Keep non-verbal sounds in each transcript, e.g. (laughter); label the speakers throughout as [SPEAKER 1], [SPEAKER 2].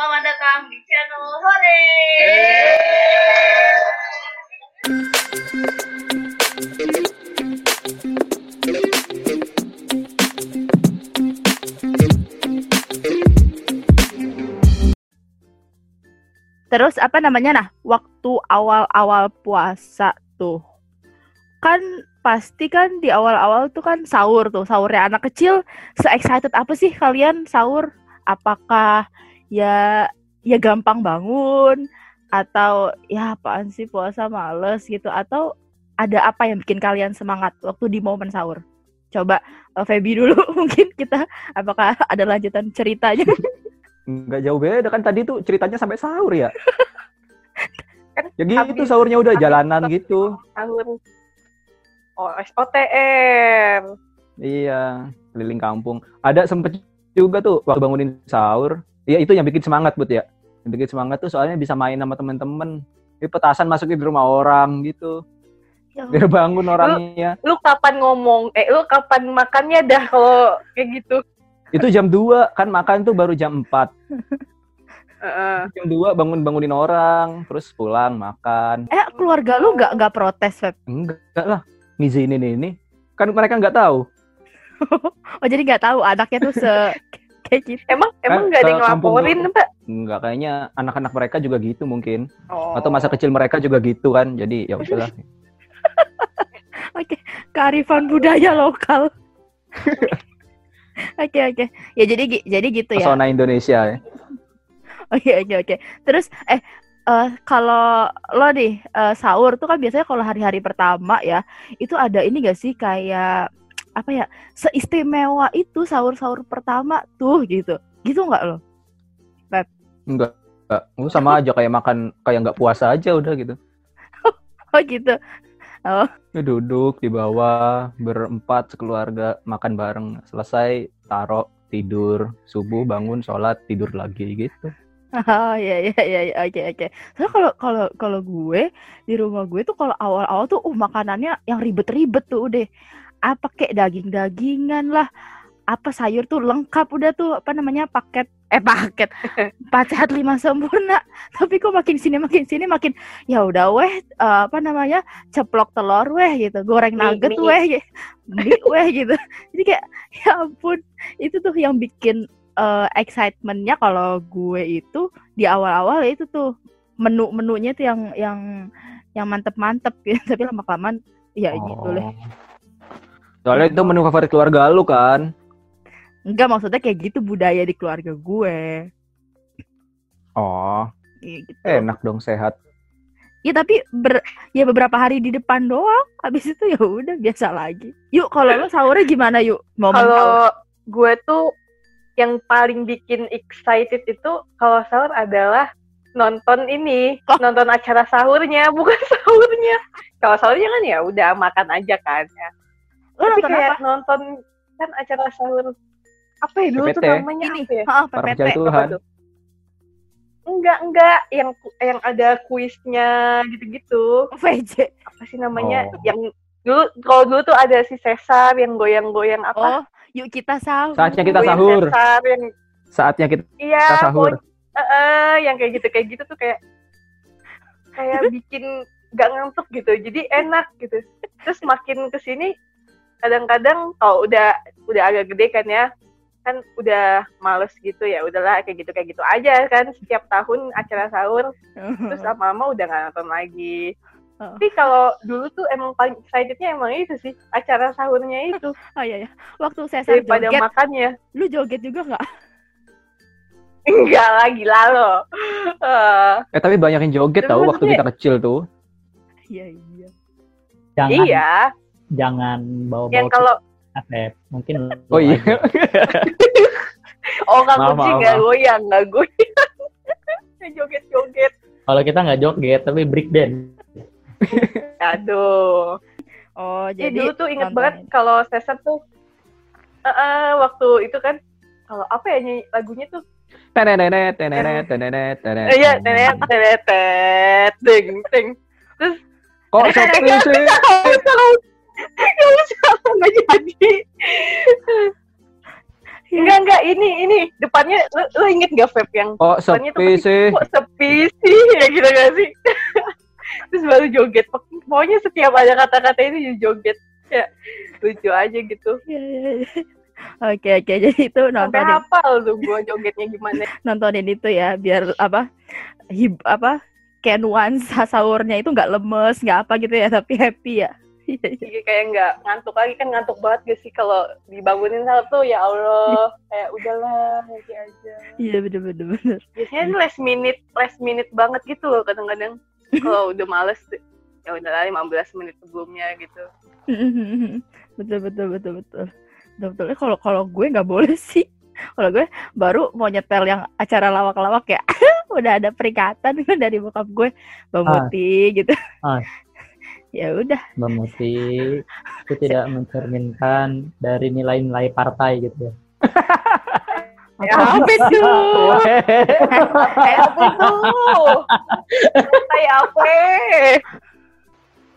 [SPEAKER 1] selamat datang di channel Hore.
[SPEAKER 2] Terus apa namanya nah, waktu awal-awal puasa tuh. Kan pasti kan di awal-awal tuh kan sahur tuh, sahurnya anak kecil. Se-excited apa sih kalian sahur? Apakah ya ya gampang bangun atau ya apaan sih puasa males gitu atau ada apa yang bikin kalian semangat waktu di momen sahur? Coba uh, Feby dulu (laughs) mungkin kita apakah ada lanjutan ceritanya? (laughs)
[SPEAKER 3] Nggak jauh beda kan tadi tuh ceritanya sampai sahur ya.
[SPEAKER 4] Kan (laughs)
[SPEAKER 3] ya
[SPEAKER 4] habis-
[SPEAKER 3] sahurnya udah
[SPEAKER 4] habis
[SPEAKER 3] jalanan
[SPEAKER 4] stop
[SPEAKER 3] gitu.
[SPEAKER 4] Sahur. Oh, SOTM.
[SPEAKER 3] Iya, keliling kampung. Ada sempet juga tuh waktu bangunin sahur. Iya itu yang bikin semangat buat ya. Yang bikin semangat tuh soalnya bisa main sama temen-temen. Ini petasan masukin di rumah orang gitu.
[SPEAKER 2] Ya
[SPEAKER 3] Biar bangun orangnya.
[SPEAKER 4] Lu kapan ngomong? Eh, lu kapan makannya dah kalau kayak gitu?
[SPEAKER 3] Itu jam 2 kan makan tuh baru jam 4. (laughs)
[SPEAKER 4] Heeh.
[SPEAKER 3] Jam 2 bangun-bangunin orang, terus pulang makan.
[SPEAKER 2] Eh keluarga lu nggak nggak protes Feb?
[SPEAKER 3] Enggak lah, ngizinin ini. Kan mereka nggak tahu. (laughs)
[SPEAKER 2] Oh jadi nggak tahu anaknya tuh se (laughs) kayak gitu.
[SPEAKER 4] Emang emang
[SPEAKER 3] Kan
[SPEAKER 4] nggak ada yang ngelaporin. Mbak?
[SPEAKER 3] Enggak, kayaknya anak-anak mereka juga gitu mungkin.
[SPEAKER 4] Oh.
[SPEAKER 3] Atau masa kecil mereka juga gitu kan. Jadi ya udahlah. (laughs)
[SPEAKER 2] Oke, kearifan budaya lokal. (laughs) Oke oke. Ya jadi jadi gitu ya.
[SPEAKER 3] Pesona Indonesia ya.
[SPEAKER 2] Oke oke oke. Terus eh eh, kalau lo nih eh, sahur tuh kan biasanya kalau hari-hari pertama ya itu ada ini gak sih kayak apa ya seistimewa itu sahur-sahur pertama tuh gitu. Gitu nggak lo?
[SPEAKER 3] Enggak. Enggak. Lu sama (laughs) aja kayak makan kayak nggak puasa aja udah gitu.
[SPEAKER 2] Oh gitu.
[SPEAKER 3] Ya duduk di bawah berempat sekeluarga makan bareng. Selesai taruh tidur subuh bangun sholat tidur lagi gitu.
[SPEAKER 2] Oh iya iya iya iya. oke oke. Soalnya kalau kalau kalau gue di rumah gue tuh kalau awal-awal tuh uh makanannya yang ribet-ribet tuh udah apa kayak daging-dagingan lah. Apa sayur tuh lengkap udah tuh apa namanya paket. Eh paket. (laughs) Empat sehat lima sempurna. (laughs) Tapi kok makin sini makin sini makin ya udah weh eh, apa namanya ceplok telur weh gitu. Goreng nugget
[SPEAKER 4] mie.
[SPEAKER 2] weh gitu. mie weh gitu. Jadi kayak ya ampun. Itu tuh yang bikin eh, excitementnya kalau gue itu di awal-awal ya itu tuh menu-menunya tuh yang yang yang mantep-mantep gitu. Tapi lama kelamaan ya gitu deh.
[SPEAKER 3] Oh. Soalnya itu menu favorit keluarga lu kan.
[SPEAKER 2] enggak maksudnya kayak gitu budaya di keluarga gue
[SPEAKER 3] Oh,
[SPEAKER 2] Iya gitu
[SPEAKER 3] enak dong sehat.
[SPEAKER 2] ya tapi ber, ya beberapa hari di depan doang habis itu ya udah biasa lagi yuk kalau lo sahurnya gimana yuk sahur
[SPEAKER 4] Kalau gue tuh yang paling bikin excited itu kalau sahur adalah nonton ini,
[SPEAKER 2] Oh.
[SPEAKER 4] nonton acara sahurnya, (laughs) bukan sahurnya. Kalau sahurnya kan ya udah makan aja kan. Ya. Tapi
[SPEAKER 2] nonton
[SPEAKER 4] kayak
[SPEAKER 2] apa
[SPEAKER 4] nonton kan acara sahur apa ya dulu tuh
[SPEAKER 3] PPT.
[SPEAKER 4] namanya
[SPEAKER 2] ini
[SPEAKER 4] apa ya?
[SPEAKER 2] oh, PPT
[SPEAKER 3] Tuhan.
[SPEAKER 4] Tuh? Enggak, enggak, yang yang ada kuisnya gitu-gitu.
[SPEAKER 2] VJ
[SPEAKER 4] Apa sih namanya?
[SPEAKER 3] Oh.
[SPEAKER 4] Yang dulu kalau dulu tuh ada si Cesar yang goyang-goyang apa?
[SPEAKER 2] oh yuk kita sahur
[SPEAKER 3] Saatnya kita
[SPEAKER 4] Goyang
[SPEAKER 3] sahur.
[SPEAKER 4] Cesar yang
[SPEAKER 3] Saatnya kita
[SPEAKER 4] iya,
[SPEAKER 3] sahur.
[SPEAKER 4] pokoknya- eh, eh, yang kayak gitu kayak gitu tuh kayak kayak (laughs) bikin gak ngantuk gitu. Jadi enak gitu. Terus makin ke sini kadang-kadang oh udah udah agak gede kan ya kan udah males gitu ya udahlah kayak gitu kayak gitu aja kan setiap tahun acara sahur terus (laughs) lama-lama udah nggak nonton lagi.
[SPEAKER 2] Oh.
[SPEAKER 4] tapi kalau dulu tuh emang paling excitednya emang itu sih acara sahurnya itu. (laughs)
[SPEAKER 2] Oh iya ya waktu saya sahur
[SPEAKER 4] daripada
[SPEAKER 2] joget
[SPEAKER 4] makannya.
[SPEAKER 2] lu joget juga nggak?
[SPEAKER 4] Enggak lagi lalu Eh,
[SPEAKER 3] Eh tapi banyak yang joget tau waktu kita kecil tuh.
[SPEAKER 2] iya iya.
[SPEAKER 5] Jangan.
[SPEAKER 4] Iya
[SPEAKER 5] jangan bawa-bawa
[SPEAKER 4] yang kalau
[SPEAKER 5] Asep. mungkin (laughs)
[SPEAKER 3] Oh iya. (laughs)
[SPEAKER 4] oh nggak kunci
[SPEAKER 3] maaf,
[SPEAKER 4] nggak
[SPEAKER 3] maaf.
[SPEAKER 4] goyang nggak (laughs) goyang joget joget
[SPEAKER 5] kalau kita nggak joget tapi break dance
[SPEAKER 4] aduh
[SPEAKER 2] oh
[SPEAKER 4] Jadi
[SPEAKER 2] jadi
[SPEAKER 4] dulu tuh inget banget kalau Cesar tuh eh, eh, waktu itu kan kalau apa ya nyanyi lagunya tuh
[SPEAKER 3] Tenenet, tenenet, tenenet, tenenet.
[SPEAKER 4] eh, iya tenet tenet tet ding ding
[SPEAKER 3] Kok sepi sih?
[SPEAKER 4] Nggak usah nggak jadi Enggak enggak ini ini depannya lu, lu inget gak Feb yang
[SPEAKER 3] Kok
[SPEAKER 4] depannya tuh
[SPEAKER 3] sepi
[SPEAKER 4] pasti,
[SPEAKER 3] sih?
[SPEAKER 4] kok sepi sih ya gitu gak sih? (laughs) Terus baru joget. Pokoknya setiap ada kata-kata ini joget. Ya lucu aja gitu.
[SPEAKER 2] Iya, iya, iya. Oke oke jadi itu nontonin
[SPEAKER 4] hafal tuh gua jogetnya gimana. (laughs)
[SPEAKER 2] nontonin itu ya biar apa hib apa kayak nuansa sahurnya itu nggak lemes nggak apa gitu ya tapi happy ya. Iya, iya.
[SPEAKER 4] Jadi kayak nggak ngantuk lagi kan ngantuk banget gak sih kalau dibangunin satu ya Allah kayak udahlah nanti aja.
[SPEAKER 2] Iya bener bener bener.
[SPEAKER 4] Biasanya tuh last minute last minute banget gitu loh kadang-kadang (laughs) kalau udah males tuh, ya udahlah 15 menit sebelumnya gitu. (laughs)
[SPEAKER 2] betul betul betul betul. Betul betul. Kalau kalau gue nggak boleh (laughs) sih. Kalau gue baru mau nyetel yang acara lawak-lawak ya udah ada peringatan dari bokap gue Bang
[SPEAKER 5] Ah.
[SPEAKER 2] Muti gitu.
[SPEAKER 5] Ah.
[SPEAKER 2] Ya udah.
[SPEAKER 5] Mbak Muti (laughs) itu tidak mencerminkan dari nilai-nilai partai gitu ya. (laughs)
[SPEAKER 4] Ya apa itu? Kayak (laughs) apa itu? Kayak apa?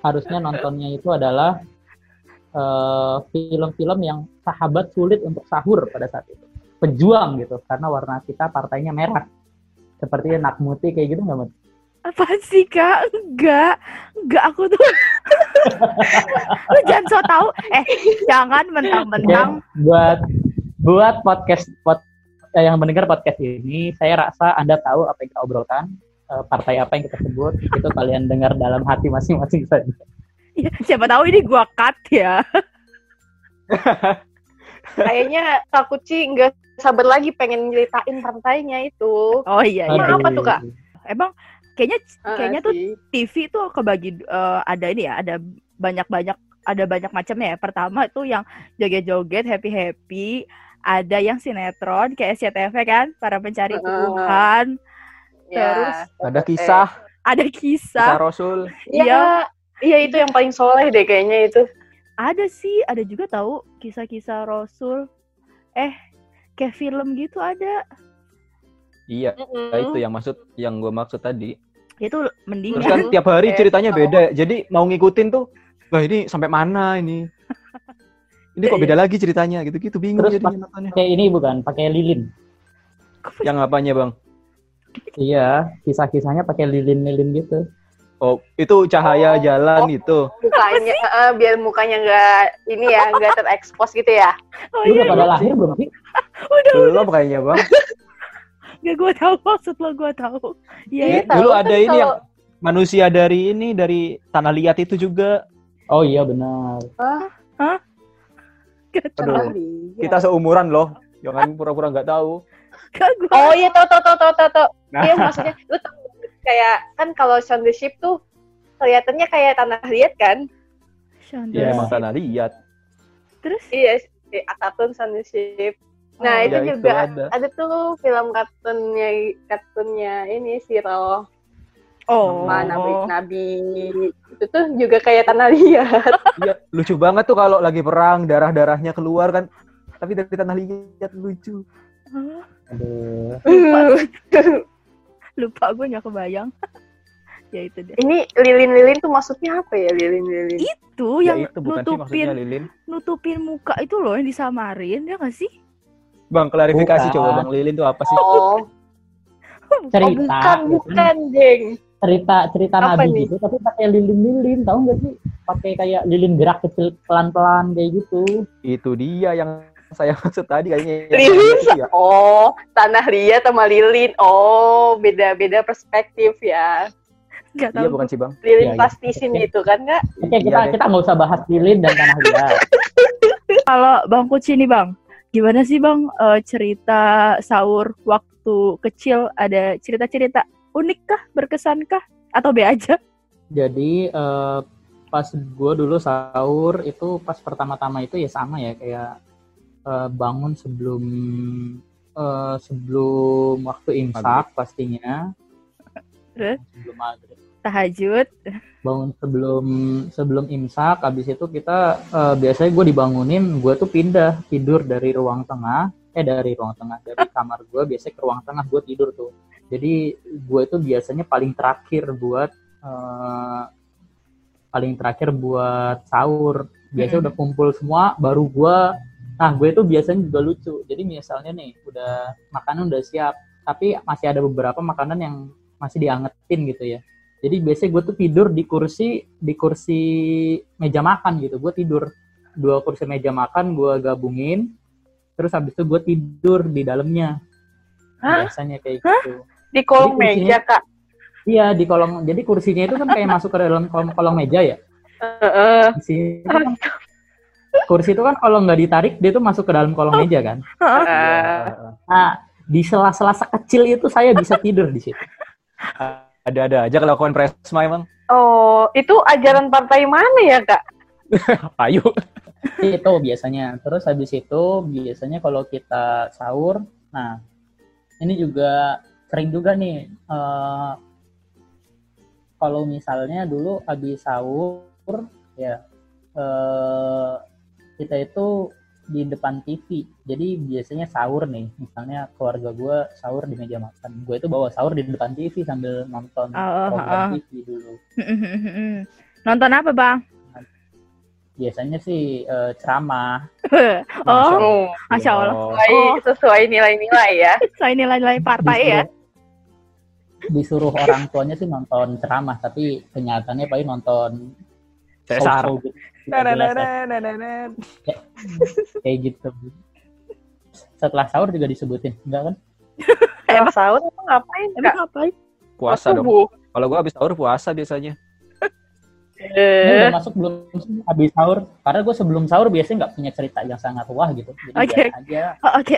[SPEAKER 5] Harusnya nontonnya itu adalah eh, film-film yang sahabat sulit untuk sahur pada saat itu. Pejuang gitu, karena warna kita partainya merah. Seperti Nak Muti kayak gitu nggak Mut?
[SPEAKER 2] Apa sih kak? Enggak, enggak aku tuh. (laughs) Lu jangan so tau. Eh, jangan mentang-mentang.
[SPEAKER 5] Oke, buat buat podcast pod, eh, yang mendengar podcast ini, saya rasa Anda tahu apa yang kita obrolkan, eh, partai apa yang kita sebut, itu kalian dengar dalam hati masing-masing saja.
[SPEAKER 2] Ya, siapa tahu ini gua cut ya. (laughs)
[SPEAKER 4] Kayaknya Kak Kuci nggak sabar lagi pengen nyeritain partainya itu.
[SPEAKER 2] Oh iya, iya.
[SPEAKER 4] Emang apa tuh, Kak?
[SPEAKER 2] Emang kayaknya
[SPEAKER 4] Ah,
[SPEAKER 2] kayaknya tuh
[SPEAKER 4] sih.
[SPEAKER 2] TV tuh kebagi eh, ada ini ya, ada banyak-banyak ada banyak macamnya ya. Pertama itu yang joget-joget, happy-happy, ada yang sinetron kayak SCTV kan, para pencari
[SPEAKER 4] Heeh.
[SPEAKER 2] Tuhan, terus
[SPEAKER 4] Ya,
[SPEAKER 3] Ada kisah,
[SPEAKER 2] ada
[SPEAKER 3] kisah
[SPEAKER 2] kisah,
[SPEAKER 3] Rasul.
[SPEAKER 4] Iya,
[SPEAKER 2] Iya.
[SPEAKER 4] iya itu yang paling soleh deh kayaknya itu.
[SPEAKER 2] ada sih, ada juga tahu kisah-kisah Rasul. Eh, kayak film gitu ada.
[SPEAKER 3] Iya, itu yang maksud yang gue maksud tadi.
[SPEAKER 2] Itu mending
[SPEAKER 3] Terus
[SPEAKER 2] ya.
[SPEAKER 3] kan tiap hari
[SPEAKER 4] Kayak
[SPEAKER 3] ceritanya beda. Jadi mau ngikutin tuh, wah ini sampai mana ini? (laughs) Ini kok beda lagi ceritanya gitu-gitu bingung
[SPEAKER 5] Terus
[SPEAKER 3] jadinya nontonnya.
[SPEAKER 5] Ini bukan, pakai lilin.
[SPEAKER 3] Yang apanya, Bang?
[SPEAKER 5] Iya, kisah-kisahnya pakai lilin-lilin gitu.
[SPEAKER 3] Oh, itu cahaya
[SPEAKER 4] Oh.
[SPEAKER 3] jalan itu. (laughs)
[SPEAKER 4] Mukanya, eh, biar mukanya nggak ini ya nggak terekspos gitu ya.
[SPEAKER 2] Oh
[SPEAKER 5] Lu
[SPEAKER 2] iya,
[SPEAKER 5] udah pada lahir belum sih? (laughs)
[SPEAKER 2] udah,
[SPEAKER 3] Belum kayaknya, Bang.
[SPEAKER 2] Gak gue tahu (laughs) maksud lo gue tahu. Iya,
[SPEAKER 4] Iya,
[SPEAKER 2] iya.
[SPEAKER 4] tahu
[SPEAKER 3] Dulu
[SPEAKER 4] kan
[SPEAKER 3] ada ini
[SPEAKER 4] kalau-
[SPEAKER 3] yang manusia dari ini dari tanah liat itu juga.
[SPEAKER 5] Oh iya benar.
[SPEAKER 2] Gak tahu.
[SPEAKER 3] Aduh, kita seumuran loh. Jangan pura-pura nggak tahu.
[SPEAKER 2] Gak gue.
[SPEAKER 4] Oh iya tau tau tau tau tau tau.
[SPEAKER 3] Nah.
[SPEAKER 4] Iya maksudnya lu tau kayak kan kalau Shaun the Sheep tuh kelihatannya kayak tanah liat kan?
[SPEAKER 2] Chandra.
[SPEAKER 5] Iya.
[SPEAKER 3] Emang tanah liat.
[SPEAKER 2] Terus?
[SPEAKER 4] Iya, si kartun Shaun the Sheep. Nah,
[SPEAKER 2] Oh,
[SPEAKER 4] itu
[SPEAKER 3] ya, itu
[SPEAKER 4] juga
[SPEAKER 3] ada.
[SPEAKER 4] ada. tuh film kartunnya kartunnya ini si Ro
[SPEAKER 2] Oh.
[SPEAKER 4] sama Nabi Nabi itu tuh juga kayak tanah liat. (laughs)
[SPEAKER 3] Iya, lucu banget tuh kalau lagi perang darah-darahnya keluar kan. Tapi dari tanah liat lucu.
[SPEAKER 5] Aduh. (laughs)
[SPEAKER 2] Lupa gue gak kebayang. (laughs) ya itu deh.
[SPEAKER 4] ini lilin-lilin tuh maksudnya apa ya lilin-lilin?
[SPEAKER 2] Itu
[SPEAKER 3] Ya
[SPEAKER 2] yang
[SPEAKER 3] itu bukan sih
[SPEAKER 2] nutupin
[SPEAKER 3] lilin.
[SPEAKER 2] nutupin muka itu loh yang disamarin ya gak sih?
[SPEAKER 3] Bang, klarifikasi
[SPEAKER 5] Bukan.
[SPEAKER 3] coba Bang Lilin tuh apa sih?
[SPEAKER 4] Oh, oh
[SPEAKER 5] Cerita.
[SPEAKER 4] bukan
[SPEAKER 5] gitu.
[SPEAKER 4] bukan, Jeng.
[SPEAKER 5] cerita cerita
[SPEAKER 4] Apa
[SPEAKER 5] nabi
[SPEAKER 4] nih?
[SPEAKER 5] gitu tapi pakai lilin-lilin tahu nggak sih pakai kayak lilin gerak kecil pelan-pelan kayak gitu
[SPEAKER 3] Itu dia yang saya (laughs) maksud tadi kayaknya.
[SPEAKER 4] Lilin?
[SPEAKER 3] Itu ya.
[SPEAKER 4] Oh, tanah liat sama lilin. Oh, beda-beda perspektif ya.
[SPEAKER 2] Gak
[SPEAKER 3] Iya
[SPEAKER 2] tahu.
[SPEAKER 3] bukan sih Bang?
[SPEAKER 4] Lilin
[SPEAKER 5] Iya, iya.
[SPEAKER 4] plastisin gitu kan, nggak?
[SPEAKER 5] oke kita
[SPEAKER 3] Iya
[SPEAKER 5] kita nggak usah bahas lilin dan tanah liat (laughs)
[SPEAKER 2] Kalau Bang Kuci nih Bang, gimana sih Bang eh, cerita sahur waktu kecil? Ada cerita-cerita unik kah, berkesan kah, atau be aja?
[SPEAKER 5] jadi eh, pas gue dulu sahur itu pas pertama-tama itu ya sama ya kayak eh, bangun sebelum eh, sebelum waktu imsak pastinya.
[SPEAKER 2] Terus?
[SPEAKER 5] sebelum maghrib
[SPEAKER 2] Tahajud.
[SPEAKER 5] bangun sebelum sebelum imsak habis itu kita eh, biasanya gue dibangunin gue tuh pindah tidur dari ruang tengah eh dari ruang tengah dari (laughs) kamar gue biasanya ke ruang tengah gue tidur tuh jadi gue itu biasanya paling terakhir buat eh, paling terakhir buat sahur biasanya
[SPEAKER 2] Mm-mm.
[SPEAKER 5] udah kumpul semua baru gue Nah, gue tuh biasanya juga lucu. Jadi misalnya nih, udah makanan udah siap, tapi masih ada beberapa makanan yang masih diangetin gitu ya. Jadi biasanya gue tuh tidur di kursi di kursi meja makan gitu. Gue tidur dua kursi meja makan, gue gabungin. Terus habis itu gue tidur di dalamnya.
[SPEAKER 4] Hah?
[SPEAKER 5] Biasanya kayak gitu.
[SPEAKER 4] Di kolong
[SPEAKER 5] Jadi kursinya-
[SPEAKER 4] meja, Kak.
[SPEAKER 5] Iya di kolong. Jadi kursinya itu kan kayak (laughs) masuk ke dalam kolong, kolong meja ya. Sini kan- kursi itu kan kalau nggak ditarik dia tuh masuk ke dalam kolong meja kan.
[SPEAKER 4] Heeh.
[SPEAKER 5] Nah, di sela-sela kecil itu saya bisa tidur di situ. (laughs)
[SPEAKER 3] Ada-ada aja kelakuan Presma emang.
[SPEAKER 4] Oh, itu ajaran partai mana ya, Kak? (laughs)
[SPEAKER 3] Ayo.
[SPEAKER 5] itu biasanya. Terus habis itu biasanya kalau kita sahur, nah ini juga sering juga nih. eh, kalau misalnya dulu habis sahur, ya eh, kita itu di depan TV. Jadi biasanya sahur nih, misalnya keluarga gue sahur di meja makan. Gue itu bawa sahur di depan TV sambil nonton
[SPEAKER 2] Oh,
[SPEAKER 5] program
[SPEAKER 2] oh.
[SPEAKER 5] TV dulu.
[SPEAKER 2] Nonton apa bang?
[SPEAKER 5] Biasanya sih eh, ceramah. (laughs)
[SPEAKER 2] oh,
[SPEAKER 4] Oh,
[SPEAKER 2] masya Allah.
[SPEAKER 3] Oh.
[SPEAKER 4] sesuai, sesuai nilai-nilai ya. (laughs)
[SPEAKER 2] Saya nilai-nilai partai ya.
[SPEAKER 5] disuruh orang tuanya sih nonton ceramah tapi kenyataannya paling nonton
[SPEAKER 3] Cesar.
[SPEAKER 5] show-show kayak gitu setelah sahur juga disebutin enggak kan
[SPEAKER 4] Eh, sahur emang ngapain,
[SPEAKER 2] Emang ngapain?
[SPEAKER 3] Puasa dong. Kalau gua habis sahur puasa biasanya.
[SPEAKER 5] Ini
[SPEAKER 4] Eh,
[SPEAKER 5] udah masuk belum habis sahur karena gue sebelum sahur biasanya nggak punya cerita yang sangat wah gitu jadi
[SPEAKER 2] Oke.
[SPEAKER 5] aja
[SPEAKER 2] Oh, Oke